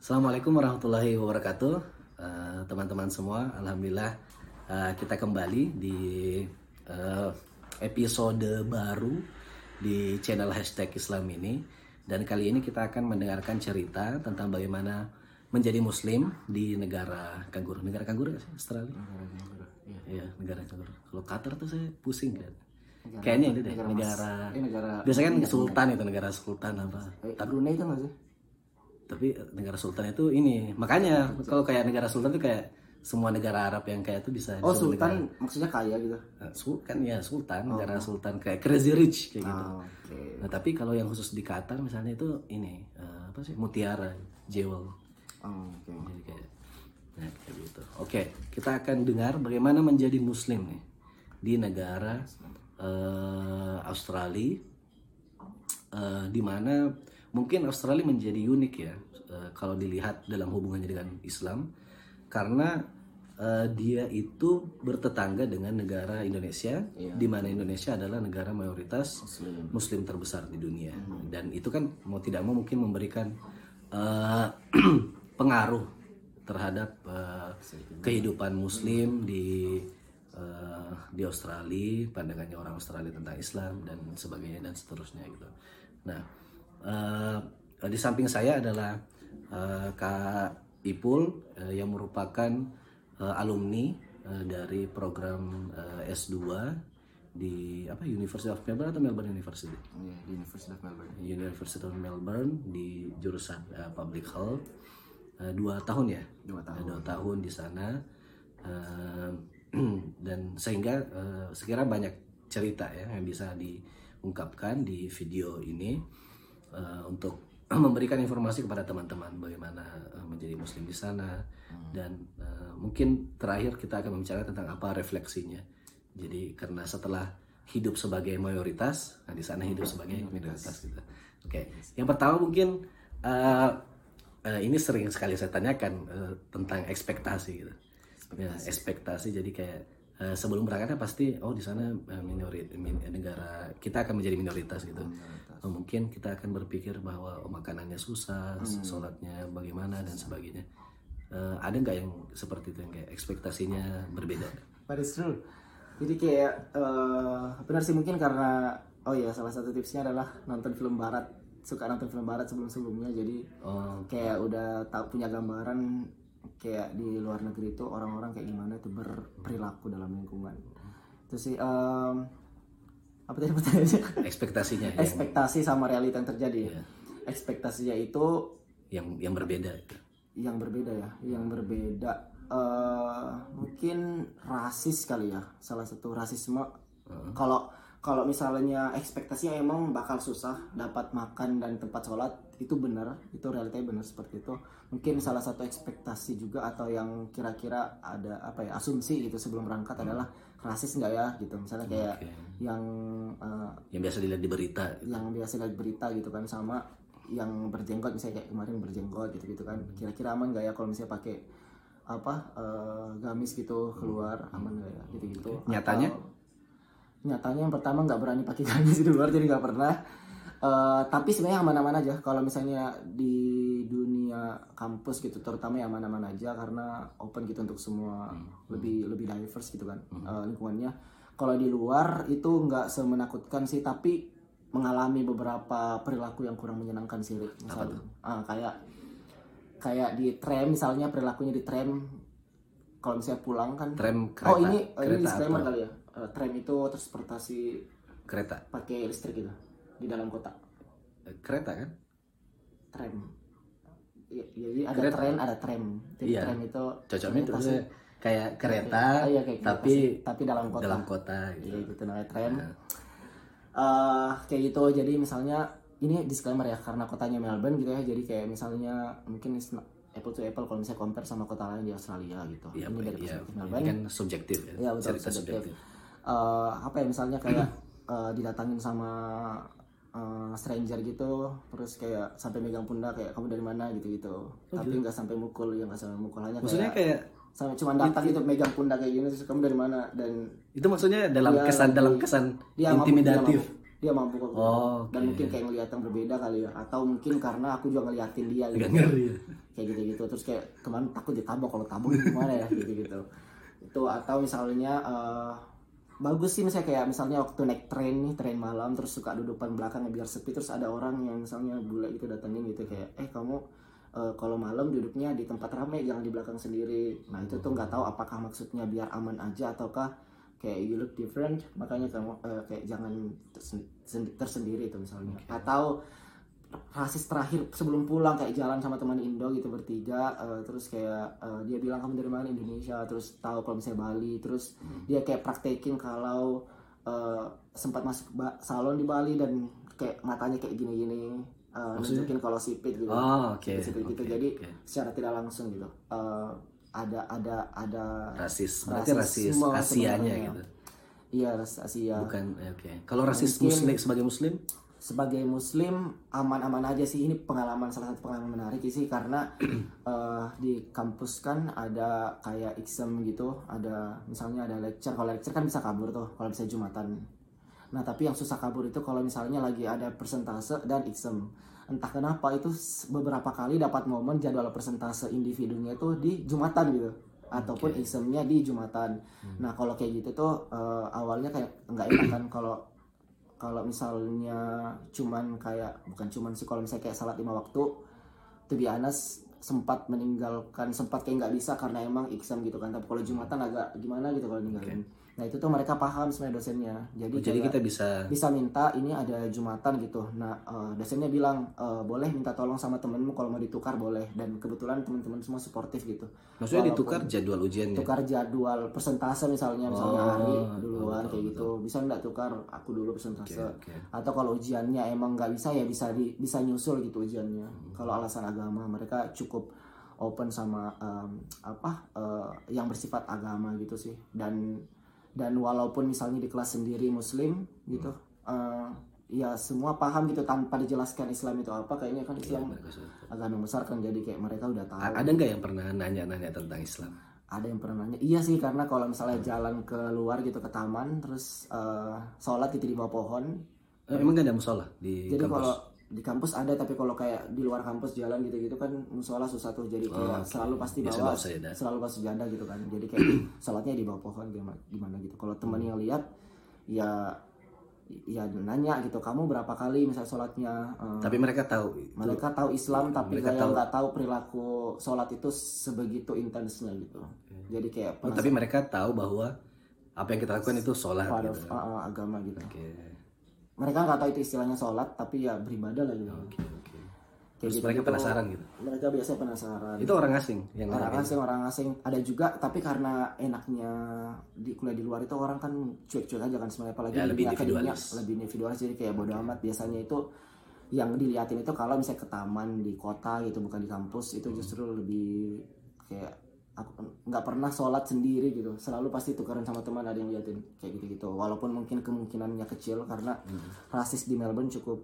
Assalamualaikum warahmatullahi wabarakatuh, Eh, teman-teman semua. Alhamdulillah eh, kita kembali di eh, episode baru di channel hashtag Islam ini. Dan kali ini kita akan mendengarkan cerita tentang bagaimana menjadi Muslim di negara kanguru. Negara kanguru sih? Australia? Iya, negara kanguru. Kalau Qatar tuh saya pusing kan. Kayaknya ini deh, negara, Ini negara biasanya kan sultan itu negara sultan apa. eh, Brunei itu nggak sih? tapi negara sultan itu ini makanya kalau kayak negara sultan itu kayak semua negara Arab yang kayak itu bisa Oh sultan maksudnya kaya gitu. negara- Sul- kan ya sultan negara sultan kayak crazy rich kayak gitu Oh, Oke. nah tapi kalau yang khusus di Qatar misalnya itu ini eh, apa sih mutiara jewel Oh, Oke. jadi kayak nah, kayak gitu oke kita akan dengar bagaimana menjadi muslim nih di negara eh, Australia eh, di mana mungkin Australia menjadi unik ya eh, kalau dilihat dalam hubungannya dengan Islam karena eh, dia itu bertetangga dengan negara Indonesia di mana Indonesia adalah negara mayoritas Muslim. Terbesar di dunia. Dan itu kan mau tidak mau mungkin memberikan eh, pengaruh terhadap eh, kehidupan Muslim di eh, di Australia, pandangannya orang Australia tentang Islam dan sebagainya dan seterusnya gitu. Nah, eh, di samping saya adalah eh, Kak Ipul eh, yang merupakan eh, alumni eh, dari program eh, S2 di apa University of Melbourne atau Melbourne University? Di University of Melbourne. University of Melbourne di jurusan eh, Public Health Eh, dua tahun ya Dua tahun. Dua tahun di sana dan sehingga eh, sekira banyak cerita ya yang bisa diungkapkan di video ini eh, untuk memberikan informasi kepada teman-teman bagaimana eh, menjadi muslim di sana. Dan eh, mungkin terakhir kita akan membicarakan tentang apa refleksinya. Jadi karena setelah hidup sebagai mayoritas nah di sana hidup sebagai minoritas gitu. Oke yang pertama mungkin eh, eh, ini sering sekali saya tanyakan eh, tentang ekspektasi gitu Ya, ekspektasi. Jadi kayak eh, sebelum berangkatnya pasti oh di sana eh, minori min- negara kita akan menjadi minoritas gitu. Oh, mungkin kita akan berpikir bahwa oh, makanannya susah sholatnya bagaimana dan sebagainya. Eh, ada nggak yang seperti itu yang kayak ekspektasinya berbeda? But it's true. Jadi kayak eh, benar sih mungkin karena oh ya salah satu tipsnya adalah nonton film barat. Suka nonton film barat sebelum-sebelumnya. Jadi oh. kayak udah tahu punya gambaran kayak di luar negeri itu orang-orang kayak gimana itu berperilaku dalam lingkungan. Itu sih em, apa tadi pertanyaannya? ekspektasinya yang, Ekspektasi sama realita yang terjadi. Iya. Ekspektasinya itu yang yang berbeda yang berbeda ya yang berbeda eh mungkin rasis kali ya salah satu rasisme kalau kalau misalnya ekspektasinya emang bakal susah dapat makan dan tempat sholat itu benar itu realitanya benar seperti itu. Mungkin salah satu ekspektasi juga atau yang kira-kira ada apa ya asumsi gitu sebelum berangkat adalah rasis nggak ya gitu. Misalnya kayak Oke. yang eh, yang biasa dilihat di berita yang biasa lihat berita gitu kan sama yang berjenggot misalnya kayak kemarin berjenggot gitu gitu kan kira-kira aman gak ya kalau misalnya pakai apa eh, gamis gitu keluar aman gak ya gitu gitu Nyatanya? Nyatanya yang pertama nggak berani pakai gamis di luar jadi nggak pernah. Eh, tapi sebenarnya aman-aman aja. Kalau misalnya di dunia kampus gitu terutama yang aman-aman aja karena open gitu untuk semua. Lebih lebih diverse gitu kan eh, lingkungannya. Kalau di luar itu nggak semenakutkan sih tapi mengalami beberapa perilaku yang kurang menyenangkan sih misalnya ah, kayak kayak di tram misalnya perilakunya di tram. Kalau misalnya pulang kan tram kereta oh ini oh, ini kereta disclaimer apa? kali ya Eh, tram itu transportasi kereta? pakai listrik gitu di dalam kota. Eh, kereta kan? Tram. Ya, jadi ada Kereta. tren ada tram. Jadi Iya. tram itu cocoknya itu maksudnya kayak kereta iya, kayak kereta tapi sih, tapi dalam kota. dalam kota gitu. Iya gitu namanya tram. Eh, kayak gitu. Jadi misalnya ini disclaimer ya karena kotanya Melbourne gitu ya. Jadi kayak misalnya mungkin apple to apple kalau misalnya compare sama kota lain di Australia gitu. Iya, ini dari iya, perspektif ini Melbourne. kan subjektif ya, Iya betul subjektif. subjektif. Eh, apa ya misalnya kayak eh, didatangin sama eh, stranger gitu terus kayak sampai megang pundak kayak kamu dari mana? gitu gitu tapi nggak sampai mukul ya nggak sampai mukul. Hanya Maksudnya kayak kayak sama cuma datang gitu megang pundak kayak gini terus kamu dari mana? Dan Itu maksudnya dalam Dia kesan dalam kesan dia mampu, intimidatif. dia mampu, dia mampu kok. Oh, dan mungkin kayak ngeliat yang berbeda kali ya. Atau mungkin karena aku juga ngeliatin dia gitu. Ngeri ya. kayak gitu gitu terus kayak kemarin takut ditabok. Kalau tabok gimana ya? Gitu gitu itu atau misalnya eh, bagus sih misalnya kayak misalnya waktu naik train nih train malam terus suka duduk depan belakang biar sepi terus ada orang yang misalnya bule gitu datengin gitu kayak eh kamu eh, kalau malam duduknya di tempat rame jangan di belakang sendiri. Nah itu tuh nggak tahu apakah maksudnya biar aman aja ataukah kayak you look different. Makanya kamu eh, kayak jangan tersen- sen- tersendiri itu misalnya. Atau rasis terakhir sebelum pulang kayak jalan sama teman Indo gitu bertiga eh, terus kayak eh, dia bilang kamu dari mana? Indonesia. Terus tahu kalau misalnya Bali. Terus dia kayak praktekin kalau eh, sempat masuk salon di Bali dan kayak matanya kayak gini-gini eh, nunjukin kalau sipit gitu. Oh, oke. sipit gitu. Oke, jadi oke. secara tidak langsung gitu. Eh, ada ada ada rasis. Berarti rasis Asianya gitu. iya rasis Asia. Bukan eh, oke. Kalau rasis Mungkin- muslim sebagai muslim sebagai muslim aman-aman aja sih. Ini pengalaman salah satu pengalaman menarik sih karena eh, di kampus kan ada kayak exam gitu. Ada misalnya ada lecture. Kalau lecture kan bisa kabur tuh kalau bisa jumatan. Nah tapi yang susah kabur itu kalau misalnya lagi ada persentase dan exam entah kenapa itu beberapa kali dapat momen jadwal persentase individunya itu di jumatan gitu. Ataupun examnya di jumatan. Nah kalau kayak gitu tuh eh, awalnya kayak nggak enak kan kalau kalau misalnya cuman kayak bukan cuman sih kalau misalnya kayak salat lima waktu to be honest sempat meninggalkan sempat kayak nggak bisa karena emang exam gitu kan. Tapi kalau jumatan agak gimana gitu kalau ninggalin nah itu tuh mereka paham sebenarnya dosennya. Jadi Oh, jadi kita bisa bisa minta ini ada jumatan gitu. Nah eh, dosennya bilang eh, boleh minta tolong sama temenmu kalau mau ditukar boleh. Dan kebetulan teman-teman semua suportif gitu. Maksudnya Walaupun- ditukar jadwal ujiannya. tukar jadwal persentase misalnya misalnya Oh, hari betul, duluan betul, kayak gitu bisa nggak tukar aku dulu persentase? Oke. atau kalau ujiannya emang nggak bisa ya bisa di bisa nyusul gitu ujiannya. Hmm. kalau alasan agama mereka cukup open sama em, apa eh, yang bersifat agama gitu sih. Dan dan walaupun misalnya di kelas sendiri muslim gitu eh, ya semua paham gitu tanpa dijelaskan Islam itu apa kayaknya kan Islam Mereka sudah tahu. agama besar kan jadi kayak mereka udah tahu A- Ada nggak yang pernah nanya-nanya tentang Islam? ada yang pernah nanya iya sih karena kalau misalnya jalan ke luar gitu ke taman terus eh, sholat gitu di bawah pohon Eh, emang nggak ada musola di jadi kampus? kalau di kampus ada tapi kalau kayak di luar kampus jalan gitu-gitu kan musola susah tuh. Jadi kayak selalu pasti bawa selalu bawa sejadah gitu kan. Jadi kayak sholatnya di bawah pohon gimana, gimana gitu. Kalau teman yang lihat ya ya nanya gitu kamu berapa kali misal sholatnya eh, Tapi mereka tahu mereka tahu Islam tapi Mereka kayak tahu. nggak tahu perilaku sholat itu sebegitu intensnya gitu. Jadi kayak Oh, tapi mereka tahu bahwa apa yang kita lakukan itu sholat gitu. uh, agama gitu. Oke. Mereka nggak tahu itu istilahnya sholat tapi ya beribadah lah gitu Oke, oke. Kayak Terus mereka gitu-gitu. penasaran gitu. mereka biasanya penasaran Itu orang asing yang orang asing orang asing ada juga tapi karena enaknya di kuliah di luar itu orang kan cuek-cuek aja kan sebenarnya apalagi Ya, lebih akademia individualis. lebih individualis jadi kayak bodo amat biasanya itu yang diliatin itu kalau misalnya ke taman di kota gitu bukan di kampus itu Hmm. justru lebih kayak aku nggak pernah sholat sendiri gitu. Selalu pasti tukaran sama teman ada yang liatin kayak gitu gitu walaupun mungkin kemungkinannya kecil karena Hmm. rasis di Melbourne cukup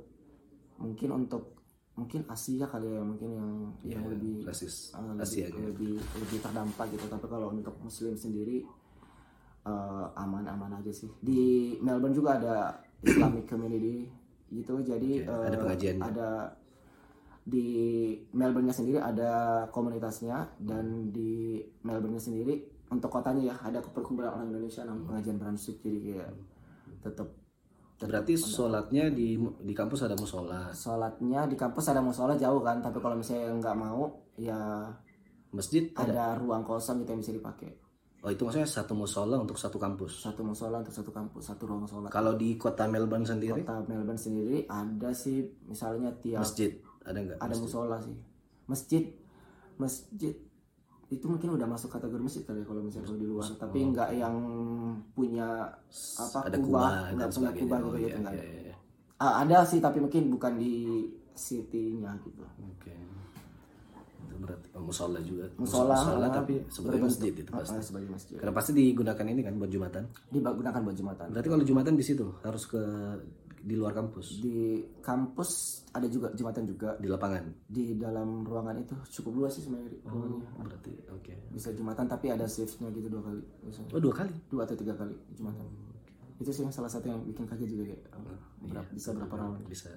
mungkin untuk mungkin Asia kali ya mungkin yang yang Ya, lebih rasis uh, Asia lebih, lebih lebih terdampak gitu. Tapi kalau untuk muslim sendiri uh, aman-aman aja sih. Di Melbourne juga ada Islamic community gitu. Jadi Oke, ada uh, pengajiannya. ada di Melbourne-nya sendiri ada komunitasnya dan di Melbourne-nya sendiri untuk kotanya ya ada perkumpulan orang Indonesia namanya pengajian Brunswick jadi kayak tetap Berarti sholatnya di di kampus ada musola, sholatnya di kampus ada musola jauh kan. Tapi kalau misalnya nggak mau ya masjid ada. ada ruang kosong gitu yang bisa dipakai. Oh itu maksudnya satu musola untuk satu kampus. satu musola untuk satu kampus satu ruang sholat. Kalau di kota Melbourne sendiri? Kota Melbourne sendiri ada sih misalnya tiap masjid ada nggak? ada musola sih masjid masjid itu mungkin udah masuk kategori masjid kali ya kalau misalnya kalau di luar tapi nggak yang punya apa Ada kubah nggak punya kubah Oh, gitu iya, gitu nggak iya, ada. iya. Ah, ada sih tapi mungkin bukan di city-nya gitu Oke. Itu berarti oh, musola juga. musola ah, tapi sebagai masjid itu ah, pasti. sebagai masjid Karena pasti digunakan ini kan buat jumatan. digunakan buat jumatan Berarti kalau jumatan di situ harus ke di luar kampus, di kampus ada juga jumatan juga di lapangan. di dalam ruangan itu cukup luas sih sebenarnya Oh, berarti oke. bisa jumatan tapi ada shiftnya gitu dua kali biasanya Oh, dua kali. dua atau tiga kali jumatan itu sih yang salah satu yang bikin kaget juga kayak oh, berapa, bisa berapa round Bisa.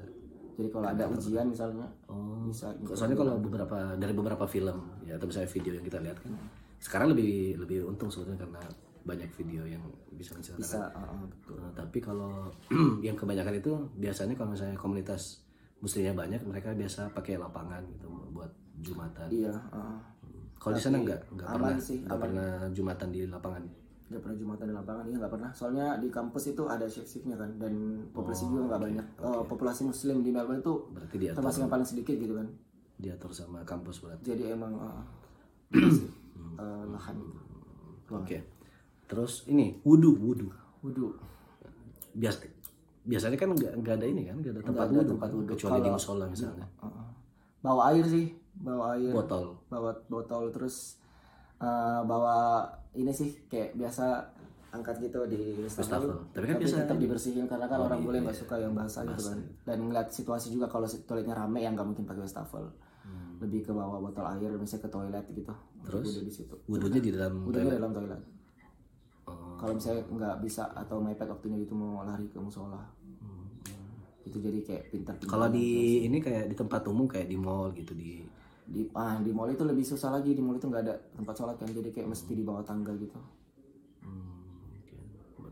jadi kalau ada ujian misalnya Oh. bisa gitu. Soalnya kalau beberapa dari beberapa film ya atau misalnya video yang kita lihat kan sekarang lebih lebih untung sebetulnya karena banyak video yang bisa menceritakan. bisa uh, uh, betul Nah, tapi kalau yang kebanyakan itu biasanya kalau misalnya komunitas muslimnya banyak mereka biasa pakai lapangan gitu buat jumatan. iya uh, Kalau di sana nggak nggak aman pernah sih, nggak pernah jumatan di lapangan. nggak pernah jumatan di lapangan iya nggak pernah soalnya di kampus itu ada shift shiftnya kan dan populasi juga nggak banyak Eh, populasi muslim di Melbourne itu Berarti diatur termasuk yang paling sedikit gitu kan diatur sama kampus berarti. jadi emang uh, uh, lahan gitu Oke. Terus ini wudhu wudhu. wudhu Biasa biasanya kan nggak nggak ada ini kan nggak ada tempat wudhu tempat kan? wudhu. kecuali di Kalau- musola misalnya. Uh, bawa air sih bawa air Botol. bawa botol terus uh, bawa ini sih kayak biasa angkat gitu di Wastafel. Tapi kan tapi biasa tetap dibersihin karena kan orang iya, boleh nggak suka yang basah gitu kan dan ngeliat situasi juga kalau toiletnya rame yang nggak mungkin pakai wastafel lebih ke bawa botol air misalnya ke toilet gitu Terus? di situ wudhunya di dalam udah di dalam toilet Oh. kalau misalnya nggak bisa atau mepet waktunya itu mau lari ke musola. Itu jadi kayak pintar Kalau di ini kayak di tempat umum kayak di mall gitu di di ah di mall itu lebih susah lagi. Di mall itu nggak ada tempat sholat kan jadi kayak mesti di bawah tangga gitu.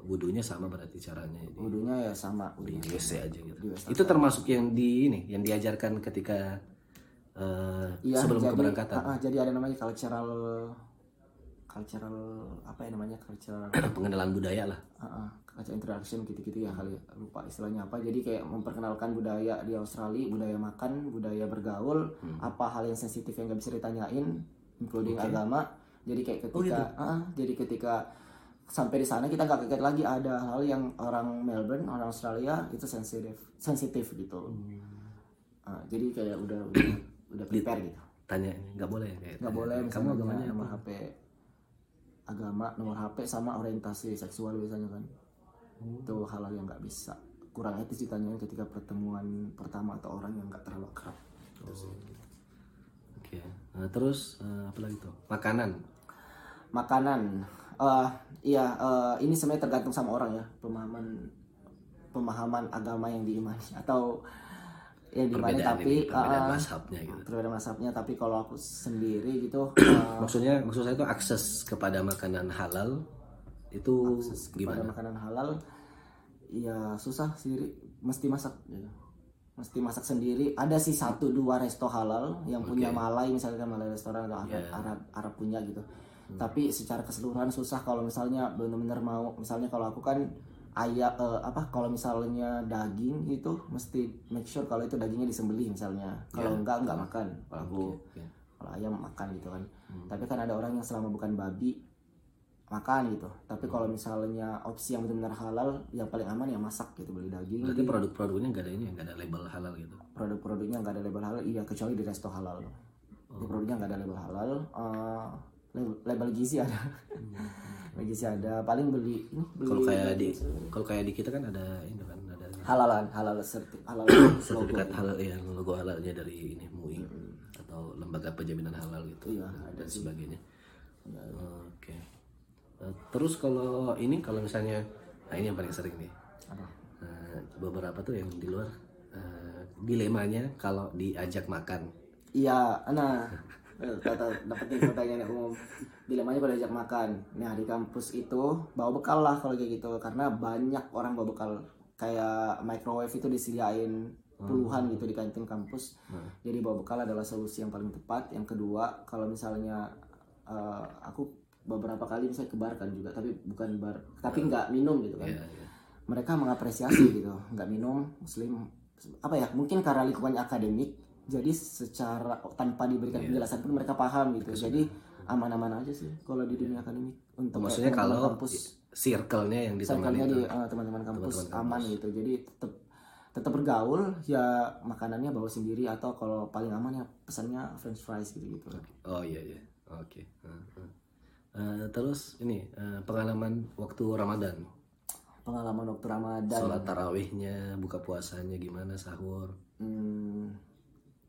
Wudhunya sama berarti caranya wudhunya ya sama. Di WC aja gitu. Di WC. Itu termasuk yang di ini yang diajarkan ketika eh, Iya, sebelum jadi, keberangkatan. ah, ah, jadi ada namanya cultural cultural apa ya namanya cultural pengenalan budaya lah. ah, ah, cultural interaction gitu-gitu ya kali ya. lupa istilahnya apa jadi kayak memperkenalkan budaya di Australia budaya makan budaya bergaul Hmm. apa hal yang sensitif yang nggak bisa ditanyain including agama jadi kayak Oh, ketika gitu? ah, ah, jadi ketika sampai di sana kita nggak kaget lagi ada hal yang orang Melbourne orang Australia itu sensitif sensitif gitu Hmm. Ah, jadi kayak udah udah udah prepare gitu Tanya nggak boleh kayak nggak boleh kamu agamanya apa? HP agama nomor HP sama orientasi seksual biasanya kan Hmm. itu hal-hal yang nggak bisa kurang etis ditanyain ketika pertemuan pertama atau orang yang nggak terlalu akrab Gitu sih. Oke. Nah, terus eh, apa lagi tuh? Makanan. makanan eh iya eh, ini sebenarnya tergantung sama orang ya pemahaman pemahaman agama yang diimani atau yang diimani Perbedaan tapi ini, perbedaan ah, mazhabnya gitu. perbedaan mazhabnya tapi kalau aku sendiri gitu eh, Maksudnya maksud saya itu akses kepada makanan halal itu pada gimana? makanan halal ya susah sendiri mesti masak gitu. mesti masak sendiri ada sih satu dua resto halal yang punya Malay misalkan Malay restoran atau Arab Ya. Arab, Arab punya gitu Hmm. tapi secara keseluruhan susah kalau misalnya benar-benar mau misalnya kalau aku kan ayam eh, apa kalau misalnya daging itu mesti make sure kalau itu dagingnya disembelih misalnya. Kalau enggak enggak makan. Kalau aku Oke. kalau ayam makan gitu kan. Tapi kan ada orang yang selama bukan babi makan gitu. Tapi kalau misalnya opsi yang benar-benar halal yang paling aman ya masak gitu beli daging. Berarti produk-produknya nggak ada ini, nggak ada label halal gitu. produk-produknya nggak ada label halal. Iya kecuali di resto halal. Di produknya nggak ada label halal. Eh, label, gizi ada. Label gizi ada. Paling beli ini beli Kalau kayak di kalau kayak di kita kan ada ini kan ada halalan halal serti halal sertifikat halal ya logo halalnya dari ini MUI atau lembaga penjaminan halal gitu Iya, dan sebagainya. Oke. Eh, Terus kalau ini kalau misalnya nah ini yang paling sering nih. apa? Eh, beberapa tuh yang di luar eh, dilemanya kalau diajak makan. Iya, nah, kata dapat nih pertanyaan umum. Dilemanya kalau diajak makan. Nah di kampus itu bawa bekal lah kalau kayak gitu, karena banyak orang bawa bekal. Kayak microwave itu disediain puluhan gitu di kantin kampus. Jadi bawa bekal adalah solusi yang paling tepat. Yang kedua, kalau misalnya eh, aku beberapa kali misalnya ke bar kan juga, tapi bukan bar, tapi nggak minum gitu kan Ya, ya. mereka mengapresiasi gitu nggak minum muslim apa ya mungkin karena lingkungannya akademik jadi secara tanpa diberikan Iya. penjelasan pun mereka paham gitu jadi aman-aman aja sih kalau di dunia akademik untuk Maksudnya kayak teman-teman kalau kampus circle-nya yang ditemani circle-nya itu. di eh, teman-teman kampus Teman-teman aman gitu jadi tetap tetap bergaul ya makanannya bawa sendiri atau kalau paling aman ya pesannya french fries gitu gitu Oh iya iya. Oke. Eh, eh. Eh, terus ini eh, pengalaman waktu Ramadan. pengalaman waktu Ramadan Sholat tarawihnya, buka puasanya gimana, sahur. Hmm,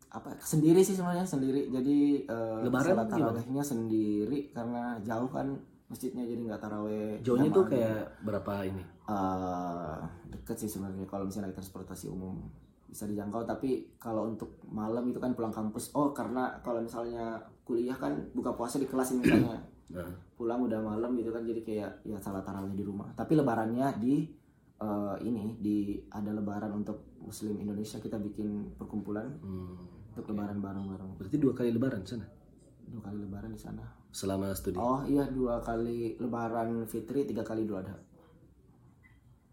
apa sendiri sih sebenarnya sendiri. Jadi eh, Lebaran sholat gimana? tarawihnya sendiri karena jauh kan masjidnya jadi nggak taraweh Jauhnya tuh kayak berapa ini? Eh, deket sih sebenarnya kalau misalnya naik transportasi umum. Bisa dijangkau tapi kalau untuk malam itu kan pulang kampus. Oh karena kalau misalnya kuliah kan buka puasa di kelas misalnya. Nah, pulang udah malam gitu kan jadi kayak ya salat tarawih di rumah. Tapi lebarannya di eh, ini di ada lebaran untuk muslim Indonesia kita bikin perkumpulan. Hmm, untuk lebaran bareng-bareng berarti dua kali lebaran sana dua kali lebaran di sana selama studi. oh iya dua kali lebaran fitri tiga kali idul adha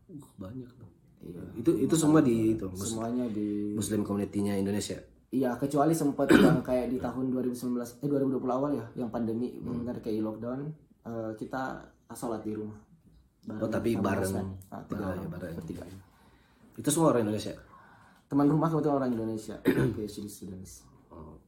Uh, banyak tuh. iya Itu itu semua di itu mus- semuanya di Muslim community-nya Indonesia. iya kecuali sempat yang kayak di tahun 2019 eh 2020 awal ya yang pandemi benar kayak lockdown eh, kita sholat di rumah Oh, tapi bareng. hostnya. Ah, tiga Ah, orang ya, bareng. bertiga Itu semua orang Indonesia. Teman rumah kebetulan orang Indonesia PhD students Oh,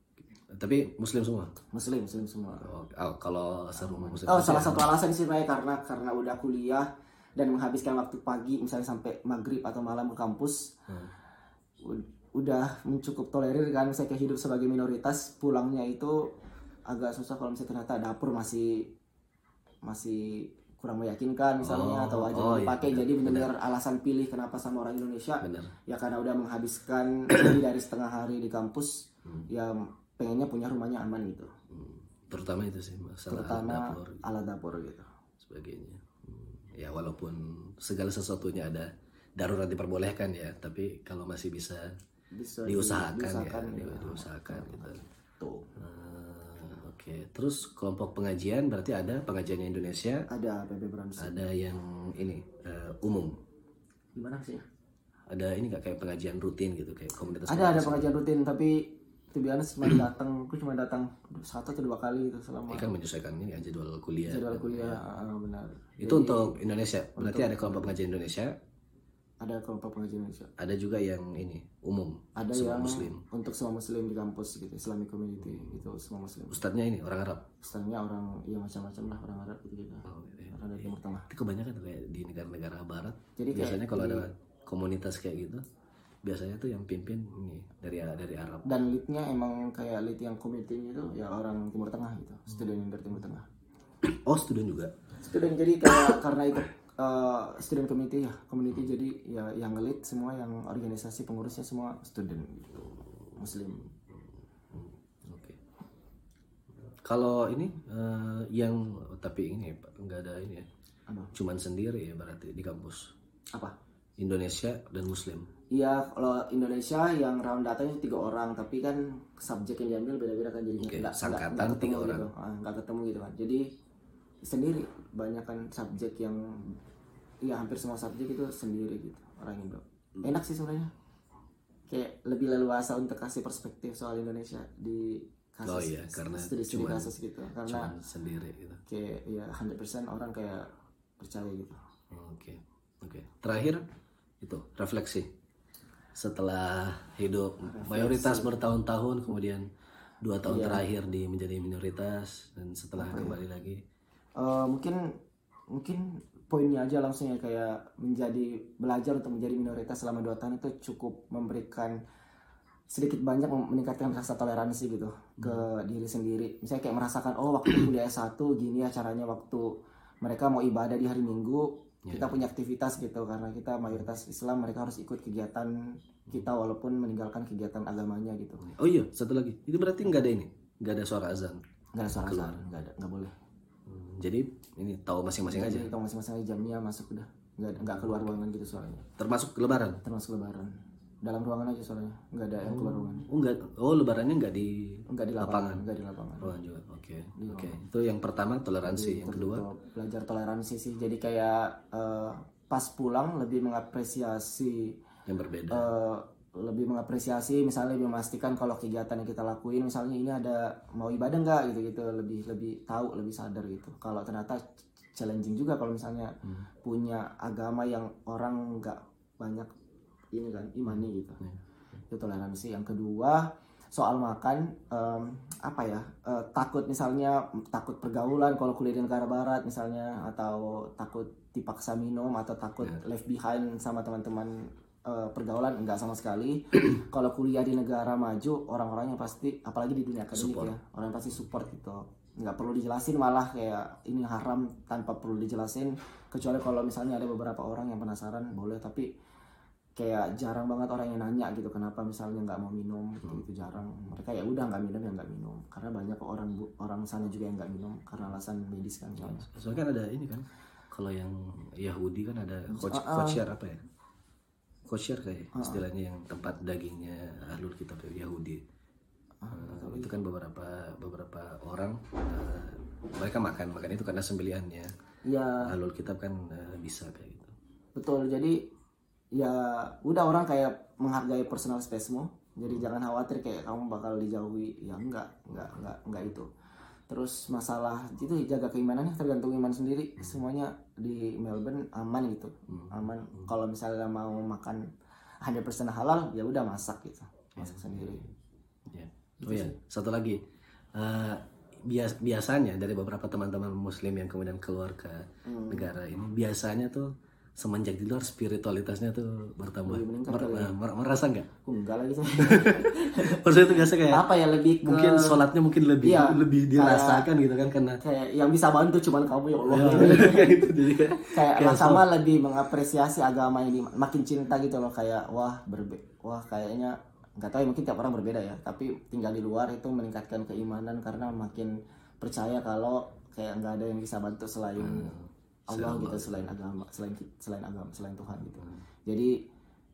tapi Muslim semua. muslim muslim semua Oh, oh, kalau serumah Muslim. Oh, salah satu alasan sih sebenarnya karena karena udah kuliah dan menghabiskan waktu pagi misalnya sampai maghrib atau malam ke kampus. Hmm. Udah mencukup tolerir kan misalnya kayak hidup sebagai minoritas, pulangnya itu agak susah kalau misalnya ternyata dapur masih masih kurang meyakinkan misalnya Oh, atau aja oh, iya, dipakai benar, jadi benar-benar alasan pilih kenapa sama orang Indonesia Benar. ya karena udah menghabiskan lebih dari setengah hari di kampus Hmm. ya pengennya punya rumahnya aman gitu Hmm, Terutama itu sih masalah terutama dapur alat dapur gitu sebagainya. Hmm, Ya walaupun segala sesuatunya ada darurat diperbolehkan ya, tapi kalau masih bisa bisa di- diusahakan, diusahakan ya, ya. di- diusahakan gitu. Tuh. Ah, Oke, terus kelompok pengajian berarti ada pengajiannya Indonesia, Ada PB Brands. ada yang ini eh, umum, Gimana sih? ada ini nggak kayak pengajian rutin gitu kayak komunitas. Ada ada pengajian rutin tapi to be honest cuma datang, aku cuma datang satu atau dua kali itu selama Ini kan menyesuaikan ini ya, jadwal kuliah. jadwal kuliah ah, benar. Itu untuk Indonesia. Berarti ada kelompok pengajian Indonesia, Ada kelompok pengajian Indonesia. ada juga yang ini umum. Ada semua yang muslim. untuk semua muslim di kampus gitu, Islamic community gitu, semua muslim. Ustadznya ini orang Arab. Ustaznya orang ya macam-macam lah orang Arab gitu gitu. Oh, iya. Orang dari Timur Tengah. Itu kebanyakan kayak di negara-negara barat. Jadi kayak Biasanya kalau ada komunitas kayak gitu, biasanya tuh yang pimpin ini dari dari Arab. Dan leadnya emang kayak lead yang community itu ya orang Timur Tengah gitu, student dari Timur Tengah. Oh, student juga. student jadi kayak karena ikut uh, student committee ya community jadi ya yang ngelit semua yang organisasi pengurusnya semua student gitu muslim Oke. Kalau ini eh, yang tapi ini nggak ada ini ya. Apa? Cuman sendiri ya berarti di kampus. apa Indonesia dan Muslim. Iya, kalau Indonesia yang round datanya tiga orang, tapi kan subjek yang diambil beda-beda kan jadi Oke, nggak sangkatan tiga gitu, Ah, nggak ketemu gitu kan. Jadi sendiri, banyak kan subjek yang, ya hampir semua subjek itu sendiri gitu orang Indo. Enak sih sebenarnya, kayak lebih leluasa untuk kasih perspektif soal Indonesia di kasus Oh iya, karena studi-studi cuman- kasus gitu, karena Cuman sendiri gitu. kayak ya 100% orang kayak percaya gitu. Oke, oke. Terakhir itu refleksi. Setelah hidup mayoritas bertahun-tahun, kemudian dua tahun terakhir di menjadi minoritas dan setelah kembali lagi. Eh, mungkin mungkin poinnya aja langsung ya kayak menjadi belajar untuk menjadi minoritas selama dua tahun itu cukup memberikan sedikit banyak meningkatkan rasa toleransi gitu ke diri sendiri. Misalnya kayak merasakan oh waktu kuliah S1 gini ya caranya waktu mereka mau ibadah di hari Minggu kita punya aktivitas gitu. Karena kita mayoritas Islam mereka harus ikut kegiatan kita walaupun meninggalkan kegiatan agamanya gitu. Oh iya, satu lagi. Itu berarti nggak ada ini, nggak ada suara azan. nggak ada suara azan nggak ada nggak boleh. Hmm, Jadi ini tahu masing-masing aja. jadi tahu masing-masing aja jamnya masuk udah nggak nggak keluar ruangan gitu suaranya Termasuk Lebaran. termasuk lebaran dalam ruangan aja soalnya nggak ada yang keluar ruangan Oh enggak, oh Lebarannya nggak di nggak di lapangan nggak di lapangan ruangan juga. Oke, oke. Itu yang pertama toleransi, yang kedua. Belajar toleransi sih jadi kayak eh, pas pulang lebih mengapresiasi yang berbeda. eh, lebih mengapresiasi misalnya lebih memastikan kalau kegiatan yang kita lakuin misalnya ini ada mau ibadah nggak gitu gitu. Lebih lebih tahu lebih sadar gitu. Kalau ternyata challenging juga kalau misalnya punya agama yang orang nggak banyak ini kan imani gitu. Itu toleransi. Yang kedua soal makan em, apa ya eh, takut misalnya takut pergaulan kalau kuliah di negara barat misalnya atau takut dipaksa minum atau takut left behind sama teman-teman eh, pergaulan enggak sama sekali. Kalau kuliah di negara maju orang-orangnya pasti apalagi di dunia akademik ya orang pasti support gitu. Nggak perlu dijelasin malah kayak ini haram tanpa perlu dijelasin. Kecuali kalau misalnya ada beberapa orang yang penasaran boleh. Tapi kayak jarang banget orang yang nanya gitu kenapa misalnya nggak mau minum gitu, gitu jarang. Mereka ya udah nggak minum ya nggak minum. Karena banyak orang orang sana juga yang nggak minum karena alasan medis kan misalnya. Soalnya kan ada ini kan, kalau yang Yahudi kan ada coach, Ah, ah. kosher apa ya? Kosher kayak istilahnya yang tempat dagingnya ahlul kitab ya, Yahudi. Eh, itu kan beberapa beberapa orang eh, mereka makan makan itu karena sembelihannya. Iya Ahlul kitab kan eh, bisa kayak gitu. betul jadi ya udah orang kayak menghargai personal spacemu. Jadi jangan khawatir kayak kamu bakal dijauhi. Ya enggak enggak enggak enggak itu terus masalah itu jaga keimanannya tergantung iman sendiri. Semuanya di Melbourne aman gitu. Aman. Kalau misalnya mau makan 100% halal ya udah masak gitu. Masak sendiri. Ya. Oh ya, satu lagi. Eh, bias biasanya dari beberapa teman-teman muslim yang kemudian keluar ke negara ini biasanya tuh semenjak di luar spiritualitasnya tuh bertambah. Mer- eh, mer- merasa nggak? Enggak lagi saya Maksudnya itu biasa kayak apa ya lebih ke mungkin sholatnya mungkin lebih Iya, lebih dirasakan gitu kan karena kayak yang bisa bantu cuman kamu ya Allah. Kayak gitu jadi kayak kayak lah sama lebih mengapresiasi agama di- makin cinta gitu loh kayak wah berbe wah kayaknya nggak tahu ya mungkin tiap orang berbeda ya tapi tinggal di luar itu meningkatkan keimanan karena makin percaya kalau kayak nggak ada yang bisa bantu selain Allah gitu selain agama selain selain agama selain Tuhan gitu. Jadi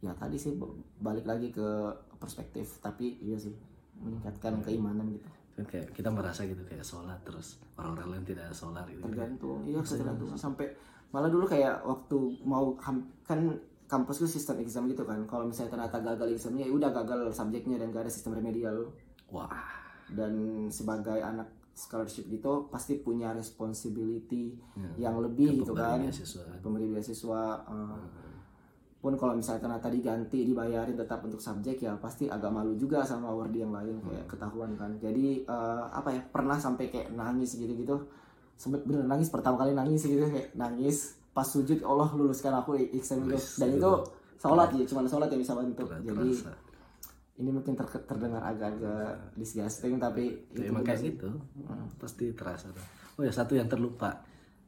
ya tadi sih balik lagi ke perspektif tapi iya sih meningkatkan keimanan gitu. Kan kayak kita merasa gitu kayak sholat terus orang-orang lain tidak sholat gitu. tergantung iya tergantung. Sampai malah dulu kayak waktu mau kan kampus itu sistem exam gitu kan. Kalau misalnya ternyata gagal examnya ya udah gagal subjeknya dan gak ada sistem remedial. Wah, dan sebagai anak scholarship gitu pasti punya responsibility Ya, yang lebih gitu kan. beasiswa. pemberi beasiswa eh, pun kalau misalnya ternyata diganti dibayarin tetap untuk subjek ya pasti agak malu juga sama award yang lain kayak ketahuan kan. Jadi eh, apa ya pernah sampai kayak nangis gitu gitu sempet bener nangis pertama kali nangis gitu kayak nangis. Pas sujud Allah luluskan aku exam itu. Wis, dan itu sholat ya cuma sholat yang bisa bantu. Jadi terasa. Ini mungkin ter- terdengar agak-agak disgusting tapi Ya, itu emang bener kayak gitu. Pasti terasa oh ya satu yang terlupa.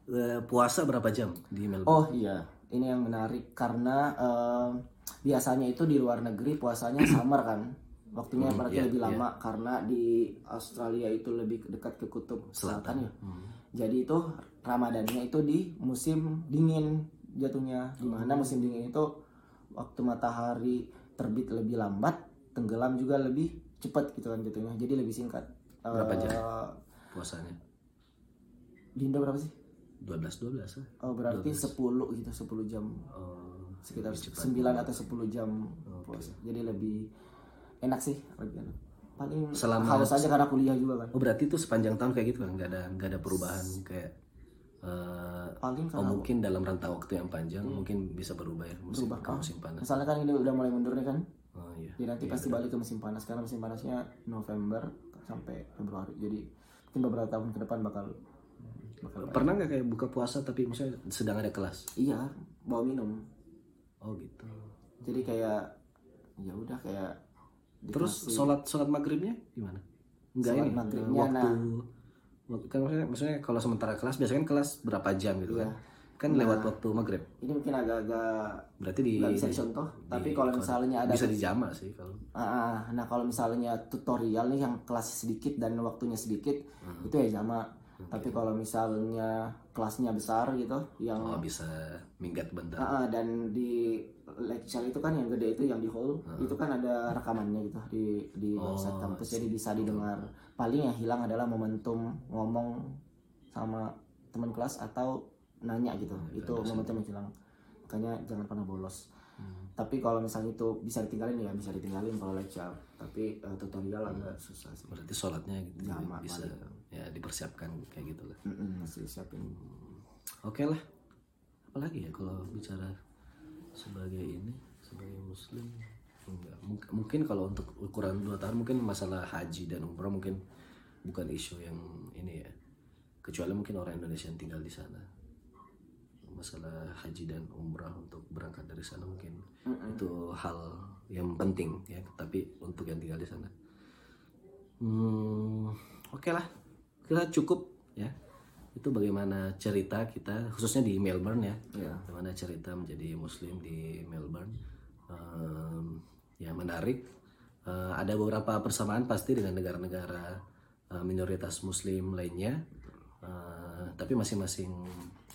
Eh, puasa berapa jam di Melbourne? Oh iya, ini yang menarik karena em, biasanya itu di luar negeri puasanya summer kan, waktunya berarti iya, lebih lama karena di Australia itu lebih dekat ke kutub selatan. ya. Hmm. Jadi itu Ramadannya itu di musim dingin jatuhnya, di mana musim dingin itu waktu matahari terbit lebih lambat, tenggelam juga lebih cepat gitu kan jatuhnya, jadi lebih singkat. Berapa jam? Eh, puasanya Di Indo berapa sih? 12 12 lah Oh berarti 10 gitu, 10 jam oh, sekitar lebih cepat. 9 atau 10 jam puasa. Jadi lebih enak sih lebih enak. Paling Selama- haus aja karena kuliah juga kan. oh berarti itu sepanjang tahun kayak gitu kan nggak ada nggak ada perubahan kayak eh, Paling oh mungkin dalam rentang waktu yang panjang mungkin bisa berubah ya musim, Berubah, ke ah. musim panas misalnya kan ini udah mulai mundur nih kan. Oh iya. Jadi nanti pasti balik ke musim panas karena musim panasnya November sampai Februari. Jadi mungkin beberapa tahun ke depan bakal bakal pernah nggak kayak buka puasa tapi misalnya sedang ada kelas? Iya bawa minum. oh gitu. Jadi kayak ya udah kayak terus dikasih- sholat sholat maghribnya gimana? Nggak Sholat ini maghribnya, waktu nah. waktu- kan maksudnya, maksudnya kalau sementara kelas biasanya kan kelas berapa jam gitu kan kan lewat waktu maghrib ini mungkin agak-agak berarti di nggak bisa dicontoh. Tapi kalau misalnya ada bisa dijama sih kalau Ah, nah kalau misalnya tutorial nih yang kelas sedikit dan waktunya sedikit Hmm. itu ya sama. Tapi kalau misalnya kelasnya besar gitu, yang oh, bisa minggat bentar ah, ah, dan di lecture itu kan yang gede itu yang di hall itu kan ada rekamannya gitu di di website kampus jadi bisa didengar. Paling yang hilang adalah momentum ngomong sama teman kelas atau nanya gitu. itu momentum yang hilang. Makanya jangan pernah bolos. Tapi kalau misalnya itu bisa ditinggalin ya bisa ditinggalin kalau lecture. Tapi eh, tutorial agak susah sih. berarti sholatnya gitu Jama, bisa ya dipersiapkan kayak gitu lah Mm-mm, masih siapin. oke lah apalagi ya kalau bicara sebagai ini sebagai muslim Enggak. Mung- Mungkin kalau untuk ukuran dua tahun mungkin masalah haji dan umrah mungkin bukan isu yang ini ya. Kecuali mungkin orang Indonesia yang tinggal di sana. Masalah haji dan umrah untuk berangkat dari sana mungkin. Itu hal yang penting ya. Tapi untuk yang tinggal di sana, hmm, oke lah, kita cukup ya. Itu bagaimana cerita kita khususnya di Melbourne ya. Iya. bagaimana cerita menjadi muslim di Melbourne. Ehm, ya menarik. Eh, ada beberapa persamaan pasti dengan negara-negara eh, minoritas muslim lainnya. Eh, tapi masing-masing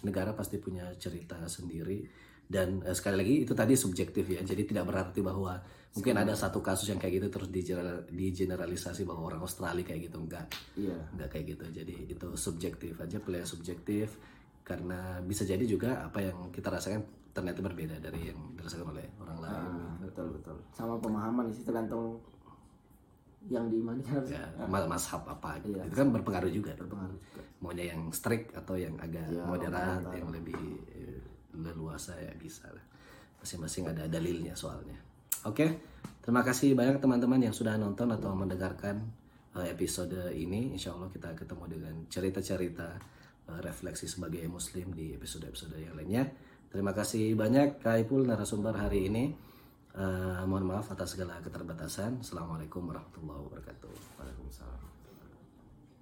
negara pasti punya cerita sendiri. Dan eh, sekali lagi itu tadi subjektif ya. Jadi tidak berarti bahwa mungkin ada satu kasus yang kayak gitu terus digeneral- digeneralisasi bahwa orang Australia kayak gitu. Enggak. Iya. nggak kayak gitu. Jadi itu subjektif aja pilihan subjektif. Karena bisa jadi juga apa yang kita rasakan ternyata berbeda dari yang dirasakan oleh orang lain. Ah, betul betul. Sama pemahaman sih tergantung yang diimani kan ya ma- mazhab apa gitu. Iya. itu kan berpengaruh juga berpengaruh juga. maunya yang strict atau yang agak Ya, moderat yang lebih eh, leluasa ya bisa lah. Masing-masing ada dalilnya soalnya. Oke terima kasih banyak teman-teman yang sudah nonton atau mendengarkan eh, episode ini. Insya Allah kita ketemu dengan cerita-cerita eh, refleksi sebagai muslim di episode-episode yang lainnya. Terima kasih banyak Kak Ipul narasumber hari ini Eh, mohon maaf atas segala keterbatasan. Assalamualaikum warahmatullahi wabarakatuh